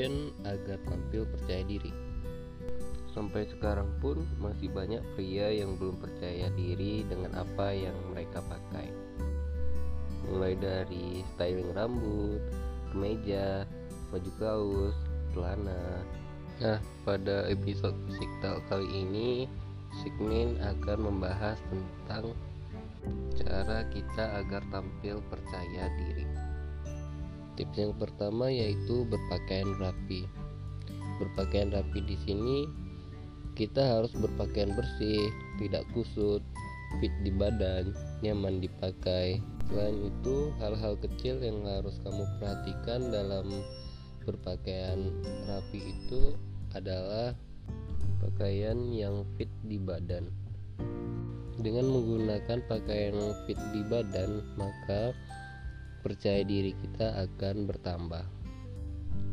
fashion agar tampil percaya diri. Sampai sekarang pun masih banyak pria yang belum percaya diri dengan apa yang mereka pakai. Mulai dari styling rambut, kemeja, baju kaos, celana. Nah, pada episode Siktal kali ini, Sigmin akan membahas tentang cara kita agar tampil percaya diri. Tips yang pertama yaitu berpakaian rapi. Berpakaian rapi di sini kita harus berpakaian bersih, tidak kusut, fit di badan, nyaman dipakai. Selain itu, hal-hal kecil yang harus kamu perhatikan dalam berpakaian rapi itu adalah pakaian yang fit di badan. Dengan menggunakan pakaian fit di badan, maka percaya diri kita akan bertambah.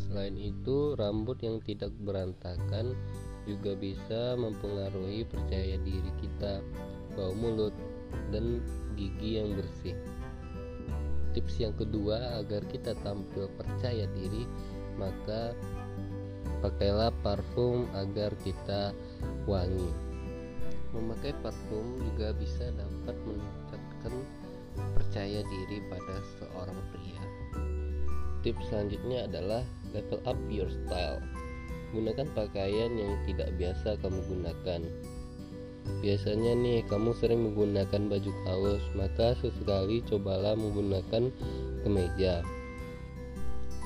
Selain itu, rambut yang tidak berantakan juga bisa mempengaruhi percaya diri kita, bau mulut, dan gigi yang bersih. Tips yang kedua agar kita tampil percaya diri, maka pakailah parfum agar kita wangi. Memakai parfum juga bisa dapat meningkatkan percaya diri pada seorang pria. Tips selanjutnya adalah level up your style. Gunakan pakaian yang tidak biasa kamu gunakan. Biasanya nih kamu sering menggunakan baju kaos, maka sesekali cobalah menggunakan kemeja.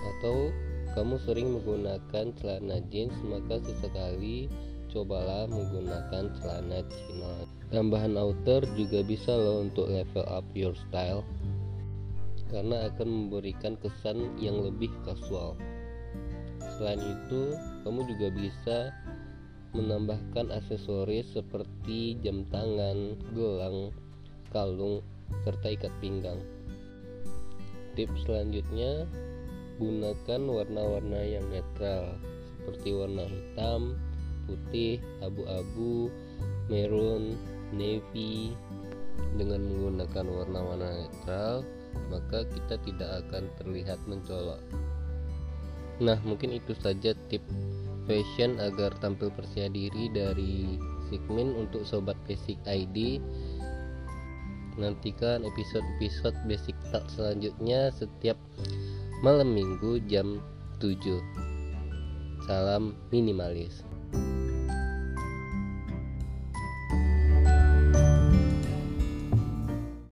Atau kamu sering menggunakan celana jeans, maka sesekali cobalah menggunakan celana chino. Tambahan outer juga bisa loh untuk level up your style karena akan memberikan kesan yang lebih kasual. Selain itu, kamu juga bisa menambahkan aksesoris seperti jam tangan, gelang, kalung, serta ikat pinggang. Tips selanjutnya, gunakan warna-warna yang netral seperti warna hitam, putih, abu-abu, merun, navy. Dengan menggunakan warna-warna netral, maka kita tidak akan terlihat mencolok. Nah, mungkin itu saja tip fashion agar tampil percaya diri dari Sigmin untuk sobat Basic ID. Nantikan episode-episode Basic Talk selanjutnya setiap malam Minggu jam 7. Salam minimalis.